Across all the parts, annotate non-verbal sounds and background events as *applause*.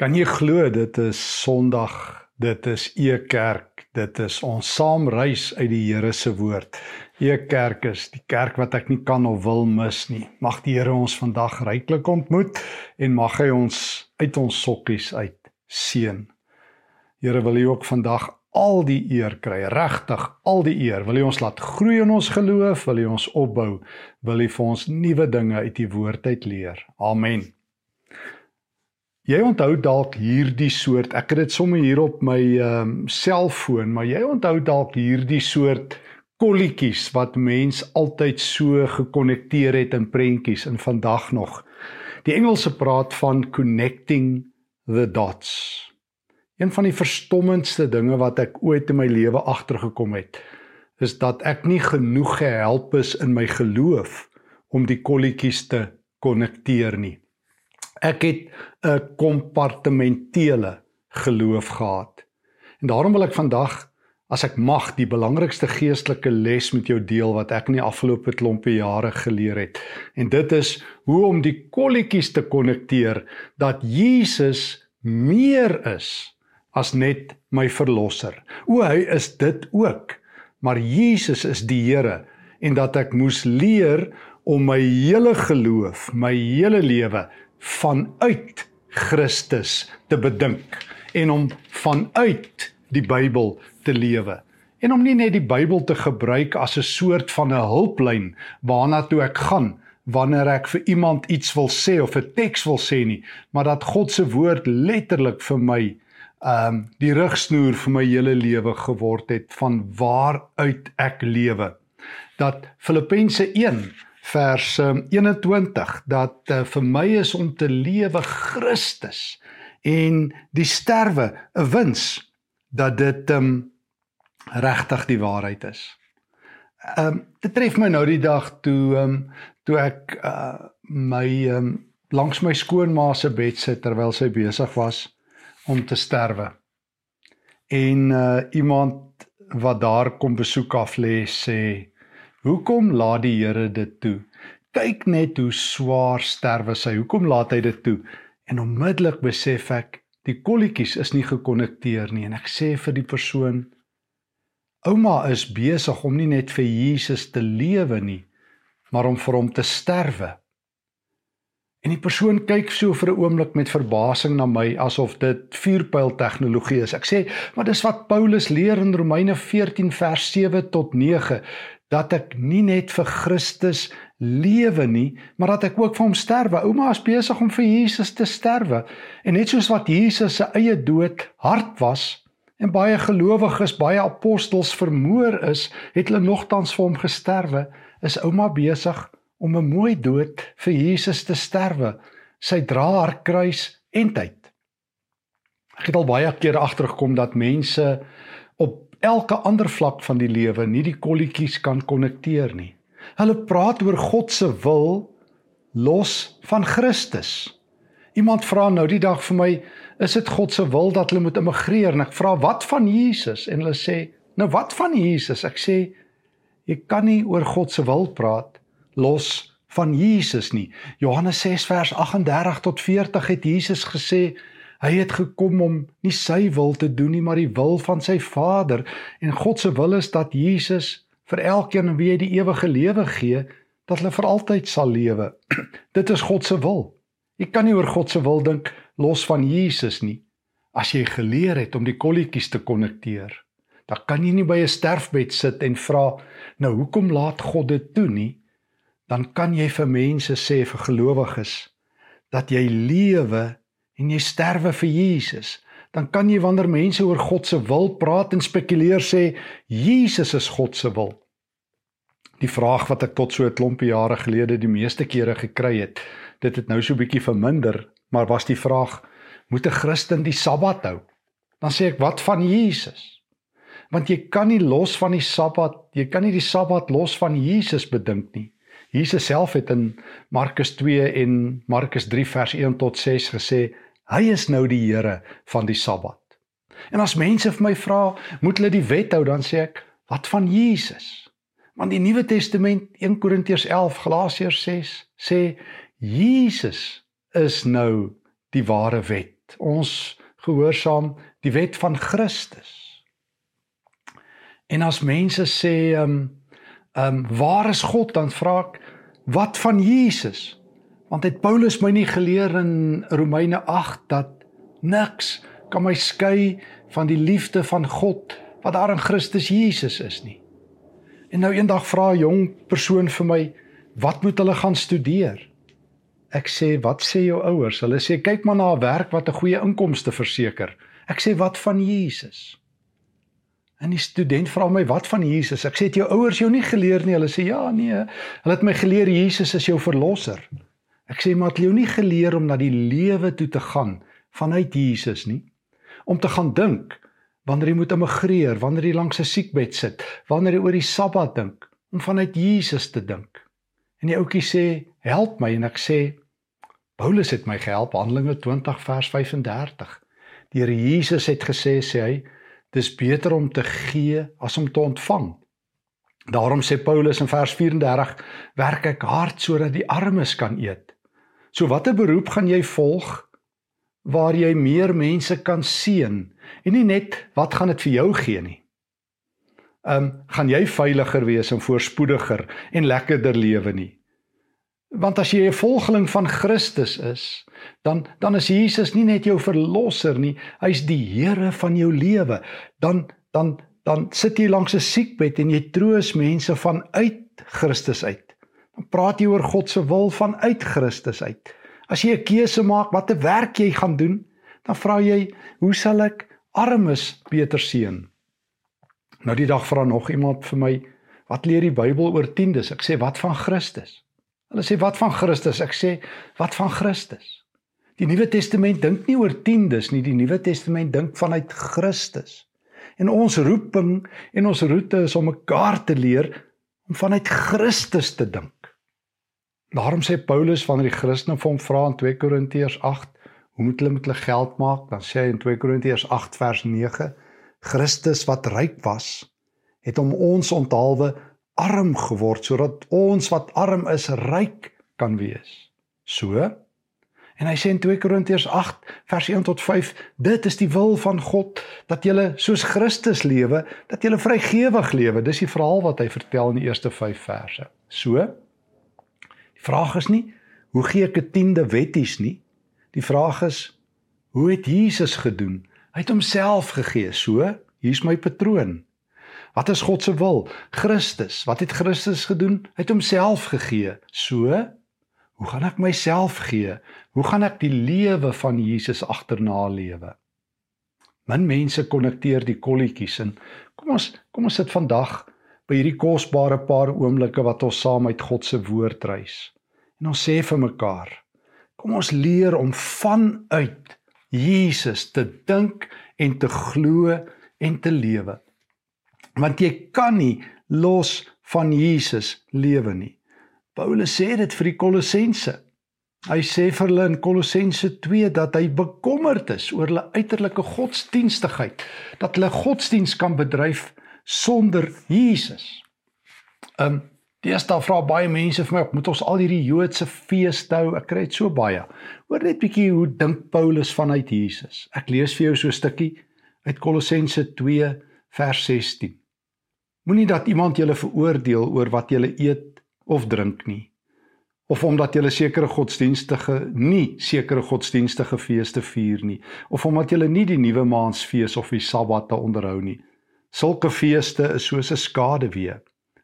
Kan jy glo dit is Sondag, dit is Ekerk, dit is ons saamreis uit die Here se woord. Ekerk is die kerk wat ek nie kan of wil mis nie. Mag die Here ons vandag ryklik ontmoet en mag hy ons uit ons sokkies uit seën. Here wil U ook vandag al die eer kry, regtig al die eer. Wil U ons laat groei in ons geloof, wil U ons opbou, wil U vir ons nuwe dinge uit U woord uit leer. Amen. Jy onthou dalk hierdie soort, ek het dit sommer hier op my ehm um, selfoon, maar jy onthou dalk hierdie soort kolletjies wat mens altyd so gekonnekteer het in prentjies in vandag nog. Die Engelse praat van connecting the dots. Een van die verstommendste dinge wat ek ooit in my lewe agtergekom het, is dat ek nie genoeg gehelp is in my geloof om die kolletjies te konnekteer nie. Ek het 'n kompartementele geloof gehad. En daarom wil ek vandag as ek mag die belangrikste geestelike les met jou deel wat ek in die afgelope klompie jare geleer het. En dit is hoe om die kolletjies te konnekteer dat Jesus meer is as net my verlosser. O hy is dit ook. Maar Jesus is die Here en dat ek moes leer om my hele geloof, my hele lewe vanuit Christus te bedink en om vanuit die Bybel te lewe. En om nie net die Bybel te gebruik as 'n soort van 'n hulplyn waarna toe ek gaan wanneer ek vir iemand iets wil sê of 'n teks wil sê nie maar dat God se woord letterlik vir my ehm um, die rigsnoer vir my hele lewe geword het van waaruit ek lewe. Dat Filippense vers 21 ehm, dat uh, vir my is om te lewe Christus en die sterwe 'n wins dat dit um regtig die waarheid is. Um dit tref my nou die dag toe um toe ek uh, my um langs my skoonma se bed sit terwyl sy besig was om te sterwe. En uh iemand wat daar kom besoek af lê sê Hoekom laat die Here dit toe? Kyk net hoe swaar sterwe sy. Hoekom laat hy dit toe? En onmiddellik besef ek die kolletjies is nie gekonnekteer nie en ek sê vir die persoon Ouma is besig om nie net vir Jesus te lewe nie, maar om vir hom te sterwe. En die persoon kyk so vir 'n oomblik met verbasing na my asof dit vuurpyl tegnologie is. Ek sê, "Maar dis wat Paulus leer in Romeine 14 vers 7 tot 9 dat ek nie net vir Christus lewe nie, maar dat ek ook vir hom sterwe. Ouma is besig om vir Jesus te sterwe. En net soos wat Jesus se eie dood hard was en baie gelowiges, baie apostels vermoor is, het hulle nogtans vir hom gesterwe, is ouma besig om 'n mooi dood vir Jesus te sterwe. Sy dra haar kruis en tyd. Ek het al baie keer agtergekom dat mense elke ander vlak van die lewe nie die kolletjies kan konnekteer nie. Hulle praat oor God se wil los van Christus. Iemand vra nou die dag vir my, is dit God se wil dat hulle moet immigreer? En ek vra, wat van Jesus? En hulle sê, nou wat van Jesus? Ek sê, jy kan nie oor God se wil praat los van Jesus nie. Johannes 6 vers 38 tot 40 het Jesus gesê, Hy het gekom om nie sy wil te doen nie, maar die wil van sy Vader. En God se wil is dat Jesus vir elkeen wie hy die ewige lewe gee, dat hulle vir altyd sal lewe. *clears throat* Dit is God se wil. Jy kan nie oor God se wil dink los van Jesus nie. As jy geleer het om die kolletjies te konnekteer, dan kan jy nie by 'n sterfbed sit en vra, "Nou, hoekom laat God dit toe nie?" Dan kan jy vir mense sê vir gelowiges dat jy lewe en jy sterwe vir Jesus, dan kan jy wanneer mense oor God se wil praat en spekuleer sê Jesus is God se wil. Die vraag wat ek tot so 'n klompie jare gelede die meeste kere gekry het, dit het nou so 'n bietjie verminder, maar was die vraag: moet 'n Christen die Sabbat hou? Dan sê ek: wat van Jesus? Want jy kan nie los van die Sabbat, jy kan nie die Sabbat los van Jesus bedink nie. Jesus self het in Markus 2 en Markus 3 vers 1 tot 6 gesê Hy is nou die Here van die Sabbat. En as mense vir my vra, moet hulle die wet hou, dan sê ek, wat van Jesus? Want die Nuwe Testament 1 Korintiërs 11, Galasiërs 6 sê Jesus is nou die ware wet. Ons gehoorsaam die wet van Christus. En as mense sê ehm um, ehm um, waar is God dan vra ek wat van Jesus? Want het Paulus my nie geleer in Romeine 8 dat niks kan my skei van die liefde van God wat daar in Christus Jesus is nie. En nou eendag vra 'n jong persoon vir my, "Wat moet hulle gaan studeer?" Ek sê, "Wat sê jou ouers?" Hulle sê, "Kyk maar na 'n werk wat 'n goeie inkomste verseker." Ek sê, "Wat van Jesus?" En die student vra my, "Wat van Jesus?" Ek sê, "Het jou ouers jou nie geleer nie?" Hulle sê, "Ja, nee. Hulle het my geleer Jesus is jou verlosser." Ek sê, "Maar het jy nie geleer om na die lewe toe te gaan vanuit Jesus nie?" Om te gaan dink wanneer jy moet immigreer, wanneer jy langs 'n siekbed sit, wanneer jy oor die Sabbat dink, om vanuit Jesus te dink. En die ouetjie sê, "Help my." En ek sê, Paulus het my gehelp, Handelinge 20 vers 35. Die Here Jesus het gesê, sê hy, dis beter om te gee as om te ontvang. Daarom sê Paulus in vers 34, werk ek hard sodat die armes kan eet. So watter beroep gaan jy volg waar jy meer mense kan seën en nie net wat gaan dit vir jou gee nie. Ehm um, gaan jy veiliger wees en voorspoediger en lekkerder lewe nie. Want as jy 'n volgeling van Christus is, dan dan is Jesus nie net jou verlosser nie, hy's die Here van jou lewe. Dan dan dan sit jy langs 'n siekbed en jy troos mense vanuit Christus uit. Dan praat jy oor God se wil vanuit Christus uit. As jy 'n keuse maak watter werk jy gaan doen, dan vra jy, hoe sal ek armes beter seën? Nou die dag vra nog iemand vir my, wat leer die Bybel oor tiendes? Ek sê, wat van Christus? Hulle sê, wat van Christus? Ek sê, wat van Christus? Die Nuwe Testament dink nie oor tiendes nie, die Nuwe Testament dink vanuit Christus. En ons roeping en ons roete is om mekaar te leer om vanuit Christus te dink. Daarom sê Paulus wanneer die Christene vir hom vra in 2 Korintiërs 8, hoe moet hulle met hulle geld maak? Dan sê hy in 2 Korintiërs 8 vers 9, Christus wat ryk was, het om ons onthaalwe arm geword sodat ons wat arm is ryk kan wees. So En hy sê in 2 Korintiërs 8 vers 1 tot 5, dit is die wil van God dat jy soos Christus lewe, dat jy vrygewig lewe. Dis die verhaal wat hy vertel in die eerste 5 verse. So Die vraag is nie hoe gee ek 'n tiende wetties nie. Die vraag is hoe het Jesus gedoen? Hy het homself gegee. So, hier's my patroon. Wat is God se wil? Christus. Wat het Christus gedoen? Hy het homself gegee. So, hoe gaan ek myself gee? Hoe gaan ek die lewe van Jesus agterna lewe? Min mense konnekteer die kolletjies in. Kom ons kom ons sit vandag by hierdie kosbare paar oomblikke wat ons saam uit God se woord reis. En ons sê vir mekaar, kom ons leer om vanuit Jesus te dink en te glo en te lewe. Want jy kan nie los van Jesus lewe nie. Paulus sê dit vir die Kolossense. Hy sê vir hulle in Kolossense 2 dat hy bekommerd is oor hulle uiterlike godsdienstigheid, dat hulle godsdiens kan bedryf sonder Jesus. Ehm um, die eerste vra baie mense vir my, moet ons al hierdie Joodse feeste hou? Ek kry dit so baie. Hoor net bietjie hoe dink Paulus vanuit Jesus. Ek lees vir jou so 'n stukkie uit Kolossense 2 vers 16. Moenie dat iemand julle veroordeel oor wat julle eet of drink nie of omdat julle sekere godsdienstige nie sekere godsdienstige feeste vier nie of omdat julle nie die nuwe maansfees of die sabbate onderhou nie Sulke feeste is soos 'n skaduwee.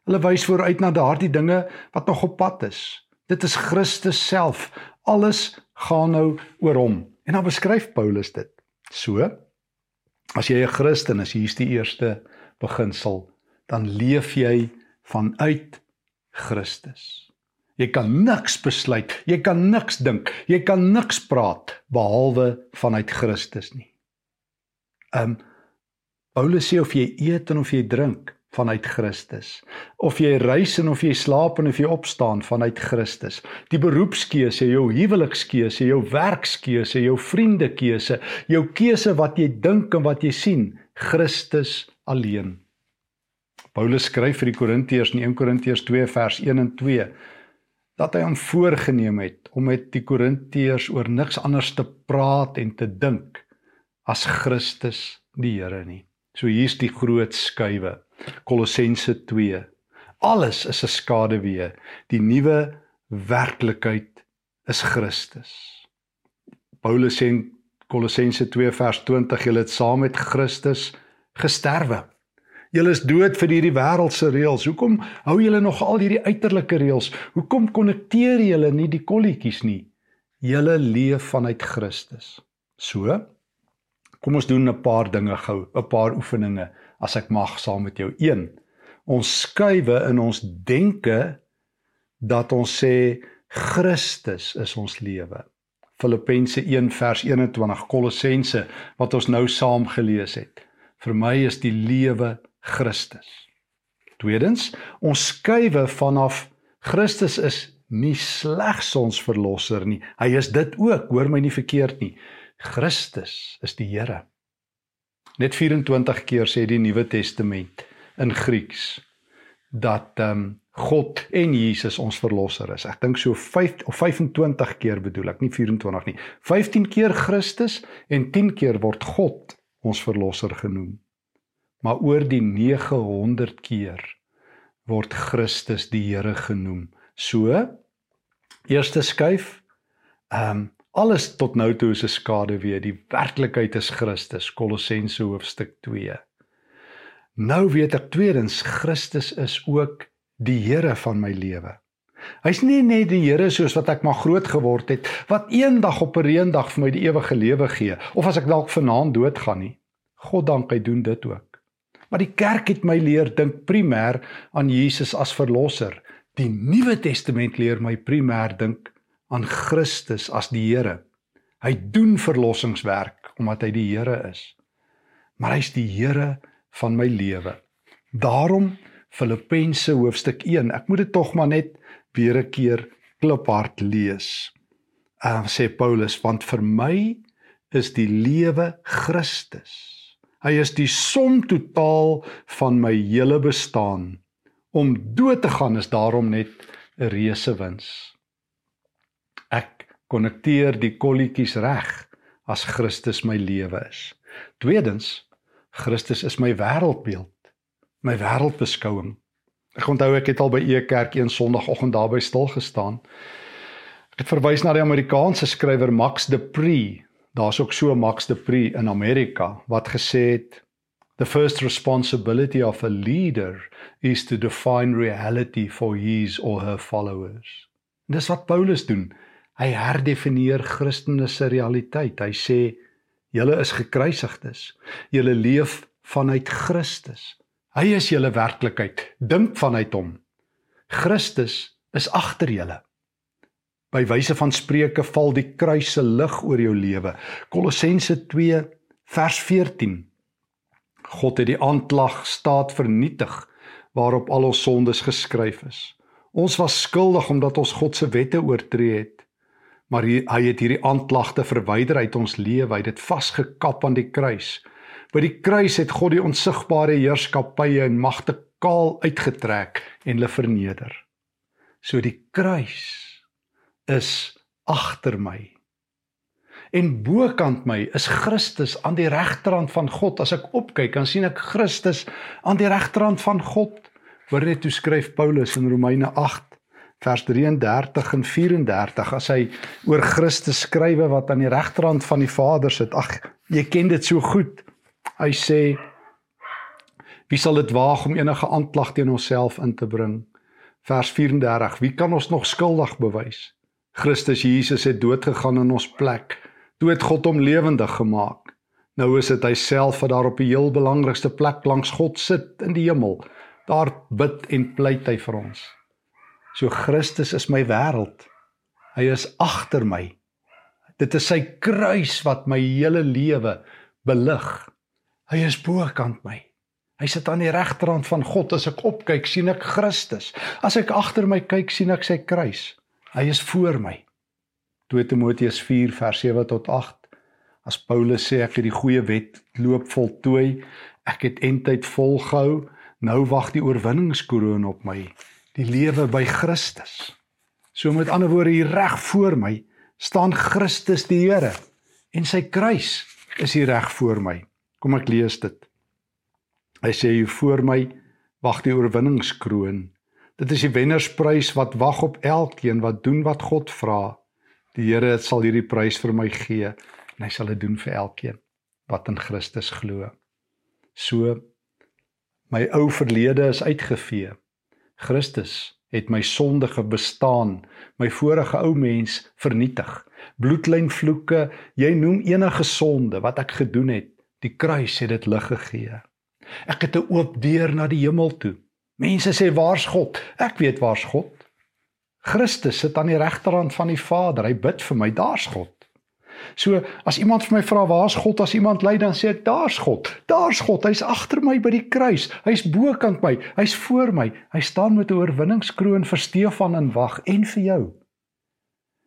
Hulle wys vooruit na daardie dinge wat nog op pad is. Dit is Christus self. Alles gaan nou oor hom. En dan beskryf Paulus dit. So as jy 'n Christen is, hier's die eerste beginsel, dan leef jy vanuit Christus. Jy kan niks besluit, jy kan niks dink, jy kan niks praat behalwe vanuit Christus nie. Um Paulus sê of jy eet en of jy drink vanuit Christus, of jy reis en of jy slaap en of jy opstaan vanuit Christus. Die beroepskeuse, jou huwelikskeuse, jou werkskeuse, jou vriendekeuse, jou keuse wat jy dink en wat jy sien, Christus alleen. Paulus skryf vir die Korintiërs in 1 Korintiërs 2 vers 1 en 2. dat hy hom voorgenem het om met die Korintiërs oor niks anders te praat en te dink as Christus die Here nie. So hier's die groot skuwe. Kolossense 2. Alles is 'n skaduwee. Die nuwe werklikheid is Christus. Paulus sê in Kolossense 2 vers 20 julle het saam met Christus gesterwe. Julle is dood vir hierdie wêreldse reëls. Hoekom hou julle nog al hierdie uiterlike reëls? Hoekom konnekteer julle nie die kolletjies nie? Julle leef vanuit Christus. So, kom ons doen 'n paar dinge gou, 'n paar oefeninge as ek mag saam met jou. 1. Ons skuwe in ons denke dat ons sê Christus is ons lewe. Filippense 1 vers 21 Kolossense wat ons nou saam gelees het. Vir my is die lewe Christus. Tweedens, ons skuwe vanaf Christus is nie slegs ons verlosser nie. Hy is dit ook, hoor my nie verkeerd nie. Christus is die Here. Net 24 keer sê die Nuwe Testament in Grieks dat ehm um, God en Jesus ons verlosser is. Ek dink so 5 of 25 keer bedoel ek, nie 24 nie. 15 keer Christus en 10 keer word God ons verlosser genoem. Maar oor die 900 keer word Christus die Here genoem. So eerste skuif ehm um, alles tot nou toe is 'n skaduwee. Die werklikheid is Christus. Kolossense hoofstuk 2. Nou weet ek tweedens Christus is ook die Here van my lewe. Hy's nie net die Here soos wat ek maar groot geword het wat eendag op 'n reendag vir my die ewige lewe gee of as ek dalk vanaand doodgaan nie. God dank hy doen dit ook. Maar die kerk het my leer dink primêr aan Jesus as verlosser. Die Nuwe Testament leer my primêr dink aan Christus as die Here. Hy doen verlossingswerk omdat hy die Here is. Maar hy's die Here van my lewe. Daarom Filippense hoofstuk 1. Ek moet dit tog maar net weer 'n keer kliphard lees. Uh sê Paulus, want vir my is die lewe Christus. Hy is die som totaal van my hele bestaan. Om dood te gaan is daarom net 'n reuse wins. Ek konnekteer die kolletjies reg as Christus my lewe is. Tweedens, Christus is my wêreldbeeld, my wêreldbeskouing. Ek onthou ek het al by E Kerk een Sondagoggend daarby stil gestaan. Ek het verwys na die Amerikaanse skrywer Max De Pree. Daar's ook so Max De Pree in Amerika wat gesê het The first responsibility of a leader is to define reality for his or her followers. En dis wat Paulus doen. Hy herdefinieer Christene se realiteit. Hy sê Julle is gekruisigdes. Julle leef vanuit Christus. Hy is julle werklikheid. Dink vanuit hom. Christus is agter julle. By wyse van spreuke val die kruis se lig oor jou lewe. Kolossense 2 vers 14. God het die aanklag staat vernietig waarop al ons sondes geskryf is. Ons was skuldig omdat ons God se wette oortree het maar hy, hy het hierdie aanklagte verwyder uit ons lewe, hy het dit vasgekap aan die kruis. By die kruis het God die onsigbare heerskappye en magte kaal uitgetrek en hulle verneder. So die kruis is agter my. En bokant my is Christus aan die regterrand van God. As ek opkyk, dan sien ek Christus aan die regterrand van God. Hoor net hoe skryf Paulus in Romeine vers 33 en 34 as hy oor Christus skrywe wat aan die regterhand van die Vader sit. Ag, jy ken dit so goed. Hy sê Wie sal dit waag om enige aanklag teen onsself in te bring? Vers 34. Wie kan ons nog skuldig bewys? Christus Jesus het dood gegaan in ons plek. Toe het God hom lewendig gemaak. Nou is dit hy self wat daar op die heel belangrikste plek langs God sit in die hemel. Daar bid en pleit hy vir ons. So Christus is my wêreld. Hy is agter my. Dit is sy kruis wat my hele lewe belig. Hy is bokant my. Hy sit aan die regterrand van God. As ek opkyk, sien ek Christus. As ek agter my kyk, sien ek sy kruis. Hy is voor my. 2 Timoteus 4 vers 7 tot 8. As Paulus sê ek het die goeie wet loop voltooi, ek het eintyd volgehou, nou wag die oorwinningskroon op my die lewe by Christus. So met ander woorde hier reg voor my staan Christus die Here en sy kruis is hier reg voor my. Kom ek lees dit. Hy sê hier voor my wag die oorwinningskroon. Dit is die wennersprys wat wag op elkeen wat doen wat God vra. Die Here sal hierdie prys vir my gee en hy sal dit doen vir elkeen wat in Christus glo. So my ou verlede is uitgevee. Christus het my sondige bestaan, my vorige ou mens vernietig. Bloedlyn vloeke, jy noem enige sonde wat ek gedoen het, die kruis het dit lig gegee. Ek het 'n oop deur na die hemel toe. Mense sê waar's God? Ek weet waar's God. Christus sit aan die regterhand van die Vader. Hy bid vir my, daar's God. So as iemand vir my vra waar's God as iemand ly dan sê ek daar's God. Daar's God. Hy's agter my by die kruis. Hy's bokant my. Hy's voor my. Hy staan met 'n oorwinningskroon vir Stefan in wag en vir jou.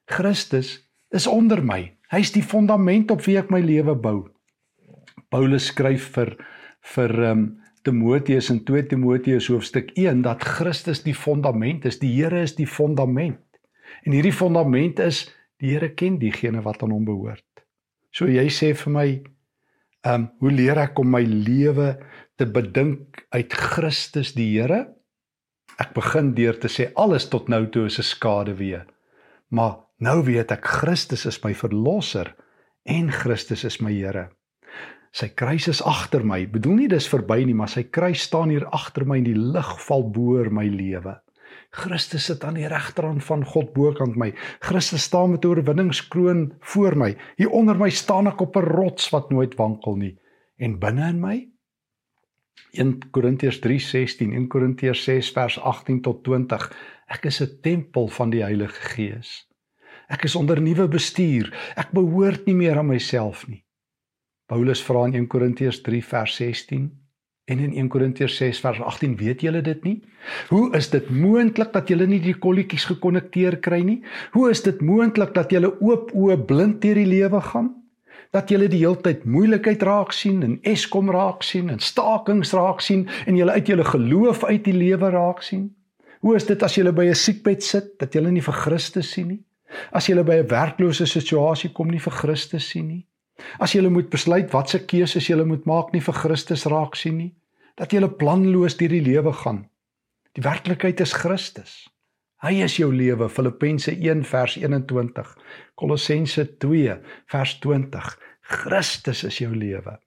Christus is onder my. Hy's die fondament op wie ek my lewe bou. Paulus skryf vir vir um, Timoteus in 2 Timoteus hoofstuk 1 dat Christus die fondament is. Die Here is die fondament. En hierdie fondament is Die Here ken diegene wat aan hom behoort. So jy sê vir my, ehm, um, hoe leer ek om my lewe te bedink uit Christus die Here? Ek begin deur te sê alles tot nou toe is 'n skade weer. Maar nou weet ek Christus is my verlosser en Christus is my Here. Sy kruis is agter my. Bedoel nie dis verby nie, maar sy kruis staan hier agter my en die lig val bo oor my lewe. Christus sit aan die regterhand van God bokant my. Christus staan met 'n oorwinningskroon voor my. Hier onder my staan ek op 'n rots wat nooit wankel nie. En binne in my 1 Korintiërs 3:16, 1 Korintiërs 6 vers 18 tot 20. Ek is 'n tempel van die Heilige Gees. Ek is onder nuwe bestuur. Ek behoort nie meer aan myself nie. Paulus vra in 1 Korintiërs 3 vers 16 En in 1 Korintiërs 6 vers 18 weet julle dit nie? Hoe is dit moontlik dat julle nie die kolletjies gekonnekteer kry nie? Hoe is dit moontlik dat julle oop oë blind deur die lewe gaan? Dat julle die heeltyd moeilikheid raak sien en Eskom raak sien en stakings raak sien en julle uit julle geloof uit die lewe raak sien? Hoe is dit as julle by 'n siekbed sit dat julle nie vir Christus sien nie? As julle by 'n werklose situasie kom nie vir Christus sien nie? As jy moet besluit watse keuses jy moet maak nie vir Christus raak sien nie, dat jy planloos deur die lewe gaan. Die werklikheid is Christus. Hy is jou lewe. Filippense 1 vers 21. Kolossense 2 vers 20. Christus is jou lewe.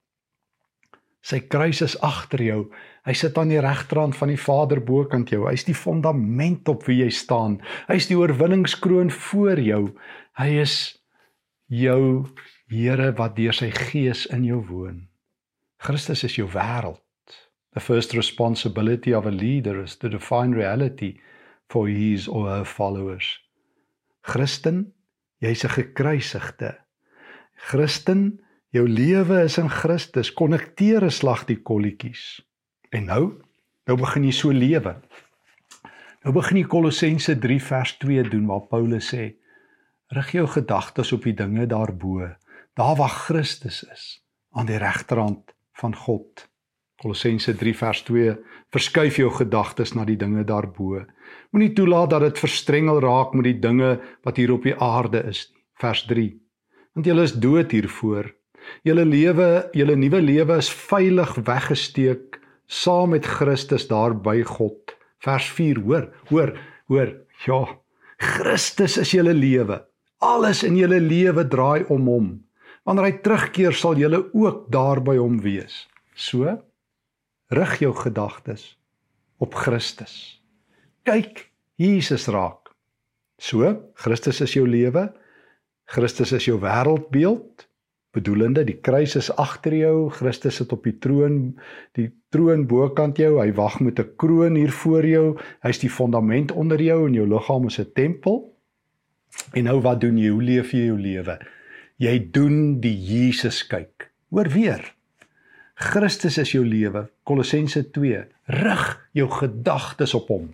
Sy kruis is agter jou. Hy sit aan die regterhand van die Vader bokant jou. Hy's die fondament op wie jy staan. Hy's die oorwinningskroon voor jou. Hy is jou Here wat deur sy gees in jou woon. Christus is jou wêreld. The first responsibility of a leader is to define reality for his or her followers. Christen, jy's 'n gekruisigde. Christen, jou lewe is in Christus. Konnekteer 'n slag die kolletjies. En nou, nou begin jy so lewe. Nou begin jy Kolossense 3 vers 2 doen waar Paulus sê: "Rig jou gedagtes op die dinge daarbo." Daar waar Christus is aan die regterhand van God. Kolossense 3 vers 2 verskuif jou gedagtes na die dinge daarbo. Moenie toelaat dat dit verstrengel raak met die dinge wat hier op die aarde is nie. Vers 3. Want jy is dood hiervoor. Julle lewe, julle nuwe lewe is veilig weggesteek saam met Christus daar by God. Vers 4. Hoor, hoor, hoor. Ja. Christus is julle lewe. Alles in julle lewe draai om hom. Wanneer hy terugkeer, sal jy ook daar by hom wees. So rig jou gedagtes op Christus. Kyk Jesus raak. So, Christus is jou lewe. Christus is jou wêreldbeeld. Bedoelende die kruis is agter jou, Christus sit op die troon, die troon bokant jou. Hy wag met 'n kroon hier voor jou. Hy's die fondament onder jou en jou liggaam is 'n tempel. En nou wat doen jy? Hoe leef jy jou lewe? Jy doen die Jesus kyk. Hoor weer. Christus is jou lewe. Kolossense 2. Rig jou gedagtes op hom.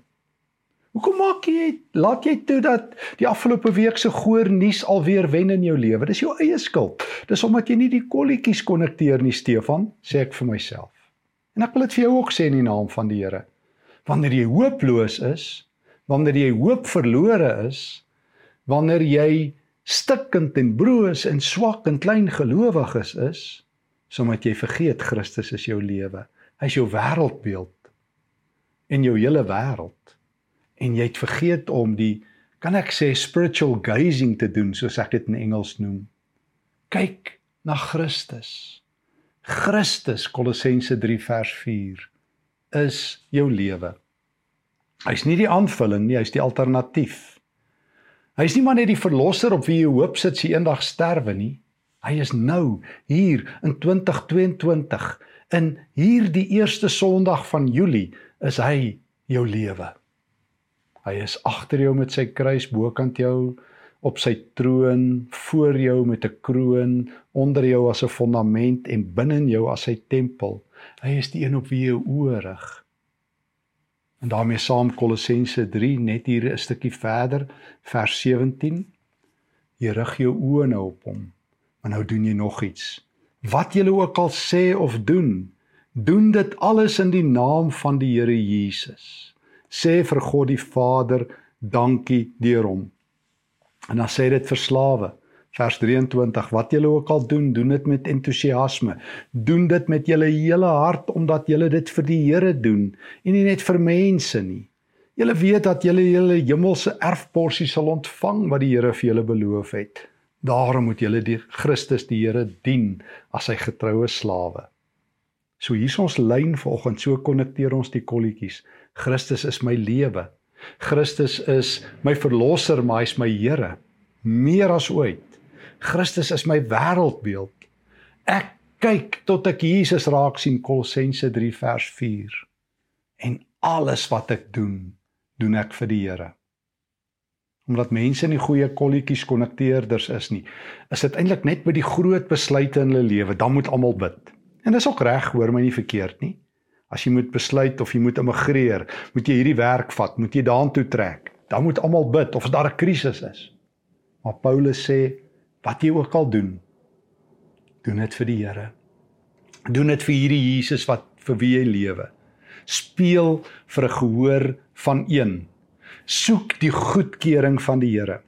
Hoekom maak jy laat jy toe dat die afgelope week se goeie nuus alweer wen in jou lewe? Dis jou eie skuld. Dis omdat jy nie die kolletjies konnekteer nie, Stefan, sê ek vir myself. En ek wil dit vir jou ook sê in die naam van die Here. Wanneer jy hooploos is, wanneer jy hoop verlore is, wanneer jy stikkend en broos en swak en klein gelowiges is, sodat jy vergeet Christus is jou lewe. Hy's jou wêreldbeeld en jou hele wêreld. En jy het vergeet om die kan ek sê spiritual gazing te doen soos ek dit in Engels noem. Kyk na Christus. Christus Kolossense 3 vers 4 is jou lewe. Hy's nie die aanvulling nie, hy's die alternatief. Hy's nie maar net die verlosser op wie jy hoop sit sy eendag sterwe nie. Hy is nou hier in 2022 in hierdie eerste Sondag van Julie is hy jou lewe. Hy is agter jou met sy kruis bokant jou op sy troon voor jou met 'n kroon onder jou as 'n fondament en binne jou as sy tempel. Hy is die een op wie jy oë rig. En daarmee saam Kolossense 3 net hier 'n stukkie verder vers 17. Jy rig jou oë nou op hom. Maar nou doen jy nog iets. Wat jy ook al sê of doen, doen dit alles in die naam van die Here Jesus. Sê vir God die Vader dankie deur hom. En dan sê dit vir slawe vers 23 wat julle ook al doen doen dit met entoesiasme doen dit met julle hele hart omdat julle dit vir die Here doen en nie net vir mense nie. Julle weet dat julle julle hemelse erfporsie sal ontvang wat die Here vir julle beloof het. Daarom moet julle die Christus die Here dien as sy getroue slawe. So hier is ons lyn vanoggend so konnekteer ons die kolletjies. Christus is my lewe. Christus is my verlosser maar hy is my Here. Meer as ooit Christus is my wêreldbeeld. Ek kyk tot ek Jesus raak sien Kolossense 3 vers 4. En alles wat ek doen, doen ek vir die Here. Omdat mense nie goeie kolletjies konnekteerders is nie, is dit eintlik net by die groot besluite in hulle lewe, dan moet almal bid. En dis ook reg, hoor my nie verkeerd nie. As jy moet besluit of jy moet immigreer, moet jy hierdie werk vat, moet jy daartoe trek, dan moet almal bid of daar 'n krisis is. Maar Paulus sê wat jy ook al doen doen dit vir die Here. Doen dit vir hierdie Jesus wat vir wie jy lewe. Speel vir 'n gehoor van een. Soek die goedkeuring van die Here.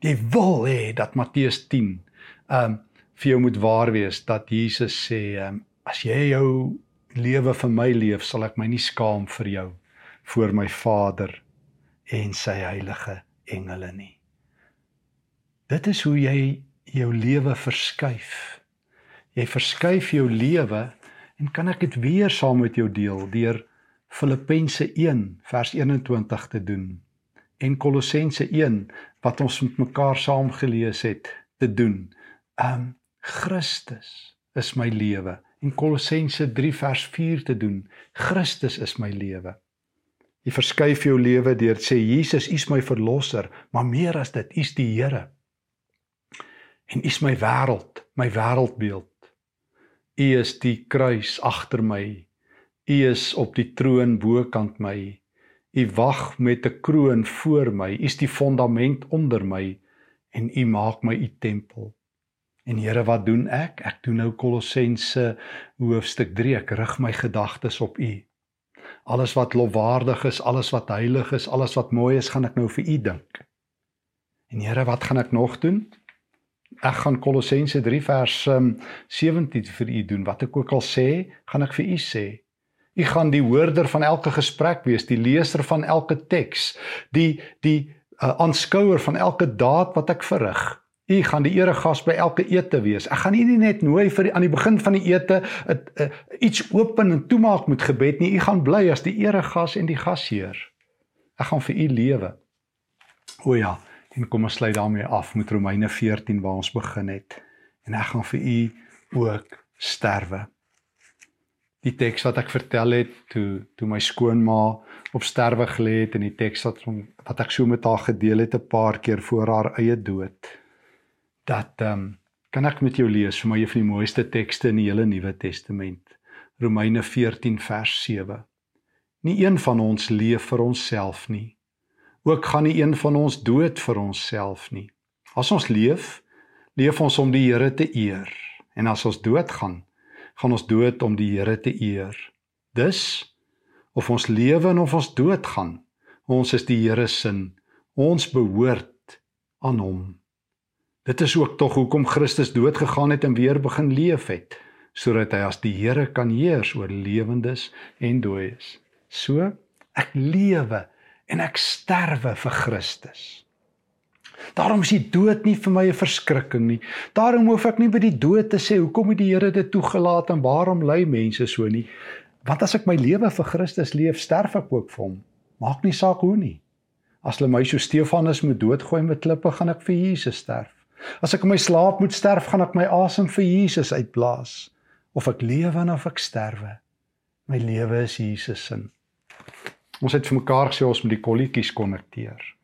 Jy wil hê dat Matteus 10 um vir jou moet waar wees dat Jesus sê um, as jy jou lewe vir my leef sal ek my nie skaam vir jou voor my Vader en sy heilige engele nie Dit is hoe jy jou lewe verskuif. Jy verskuif jou lewe en kan ek dit weer saam met jou deel deur Filippense 1 vers 21 te doen en Kolossense 1 wat ons met mekaar saam gelees het te doen. Um Christus is my lewe en Kolossense 3 vers 4 te doen. Christus is my lewe. Jy verskuif jou lewe deur sê Jesus, U is my verlosser, maar meer as dit, U is die Here en U is my wêreld, my wêreldbeeld. U is die kruis agter my. U is op die troon bokant my. U wag met 'n kroon voor my. U is die fondament onder my en U maak my U tempel. En Here, wat doen ek? Ek doen nou Kolossense hoofstuk 3. Ek rig my gedagtes op U. Alles wat lofwaardig is, alles wat heilig is, alles wat mooi is, gaan ek nou vir U dink. En Here, wat gaan ek nog doen? Ek gaan Kolossense 3 vers um, 17 vir u doen. Wat ek ook al sê, gaan ek vir u sê. U gaan die hoorder van elke gesprek wees, die leser van elke teks, die die uh, aanskouer van elke daad wat ek verrig. U gaan die eregas by elke ete wees. Ek gaan u nie net nooi vir die, aan die begin van die ete uh, uh, iets open en toemaak met gebed nie. U gaan bly as die eregas en die gasheer. Ek gaan vir u lewe. O ja, En kom ons sluit daarmee af met Romeine 14 waar ons begin het. En ek gaan vir u ook sterwe. Die teks wat ek vertel het toe toe my skoonma op sterwe gelê het en die teks wat wat ek so met haar gedeel het 'n paar keer voor haar eie dood. Dat ehm um, kan ek met jou lees vir my een van die mooiste tekste in die hele Nuwe Testament. Romeine 14 vers 7. Nie een van ons leef vir onsself nie ook gaan nie een van ons dood vir onsself nie. As ons leef, leef ons om die Here te eer. En as ons doodgaan, gaan ons dood om die Here te eer. Dus of ons lewe en of ons doodgaan, Ons is die Here se. Ons behoort aan hom. Dit is ook tog hoekom Christus dood gegaan het en weer begin leef het, sodat hy as die Here kan heers oor lewendes en dooies. So ek lewe en ek sterwe vir Christus. Daarom is die dood nie vir my 'n verskrikking nie. Daarom hoef ek nie by die dood te sê hoekom het die Here dit toegelaat en waarom ly mense so nie. Want as ek my lewe vir Christus leef, sterf ek ook vir hom. Maak nie saak hoe nie. As hulle my so Stefanus moet doodgooi met klippe, gaan ek vir Jesus sterf. As ek in my slaap moet sterf, gaan ek my asem vir Jesus uitblaas. Of ek lewe of ek sterwe, my lewe is Jesus se. Ons het vir mekaar gesê ons moet die kolletjies konnekteer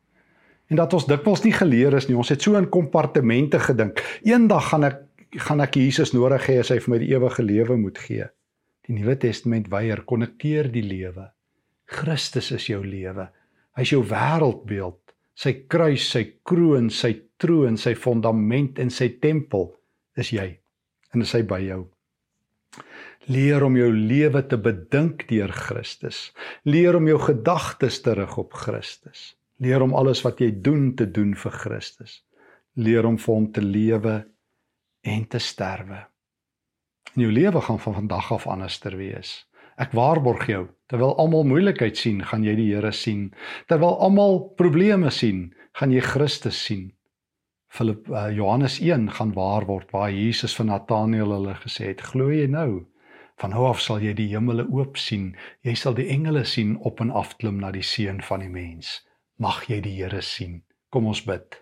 en dat ons dikwels nie geleer is nie. Ons het so in kompartemente gedink. Eendag gaan ek gaan ek Jesus nodig hê as hy vir my die ewige lewe moet gee. Die Nuwe Testament weier konnekteer die lewe. Christus is jou lewe. Hy's jou wêreldbeeld. Sy kruis, sy kroon, sy troon, sy fondament en sy tempel is jy. En is hy by jou. Leer om jou lewe te bedink deur Christus. Leer om jou gedagtes te rig op Christus. Leer om alles wat jy doen te doen vir Christus. Leer om vir hom te lewe en te sterwe. En jou lewe gaan van vandag af anderster wees. Ek waarborg jou, terwyl almal moeilikheid sien, gaan jy die Here sien. Terwyl almal probleme sien, gaan jy Christus sien. Philip uh, Johannes 1 gaan waar word waar Jesus vir Nataneel hulle gesê het: "Glo jy nou? Van af sal jy die hemele oop sien. Jy sal die engele sien op en af klim na die seun van die mens." mag jy die Here sien. Kom ons bid.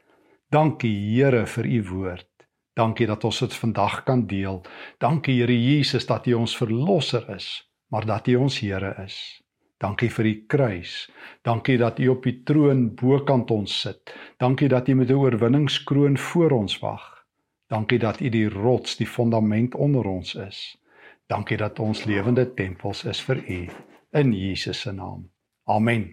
Dankie Here vir u woord. Dankie dat ons dit vandag kan deel. Dankie Here Jesus dat U ons verlosser is, maar dat U ons Here is. Dankie vir die kruis. Dankie dat U op die troon bokant ons sit. Dankie dat U met 'n oorwinningskroon voor ons wag. Dankie dat U die rots, die fondament onder ons is. Dankie dat ons lewende tempels is vir U in Jesus se naam. Amen.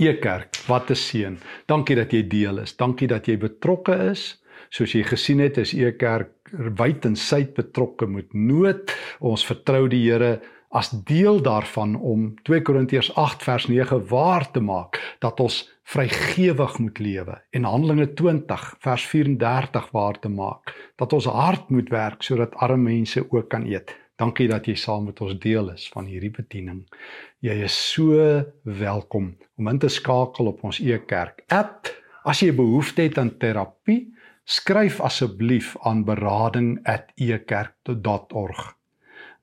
Ekerk, wat 'n seën. Dankie dat jy deel is. Dankie dat jy betrokke is. Soos jy gesien het, is Ekerk wyd en suid betrokke met nood. Ons vertrou die Here as deel daarvan om 2 Korintiërs 8 vers 9 waar te maak dat ons vrygewig moet lewe en Handelinge 20 vers 34 waar te maak dat ons hard moet werk sodat arme mense ook kan eet. Dankie dat jy saam met ons deel is van hierdie bediening. Jy is so welkom om in te skakel op ons e-kerk app. As jy behoefte het aan terapie, skryf asseblief aan berading@ekerk.org.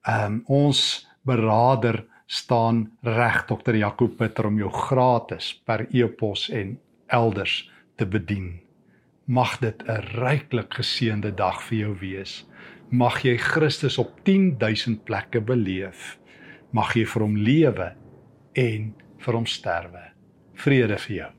Ehm um, ons berader staan reg Dr. Jaco Pitter om jou gratis per e-pos en elders te bedien. Mag dit 'n ryklik geseënde dag vir jou wees mag jy Christus op 10000 plekke beleef. Mag jy vir hom lewe en vir hom sterwe. Vrede vir jou.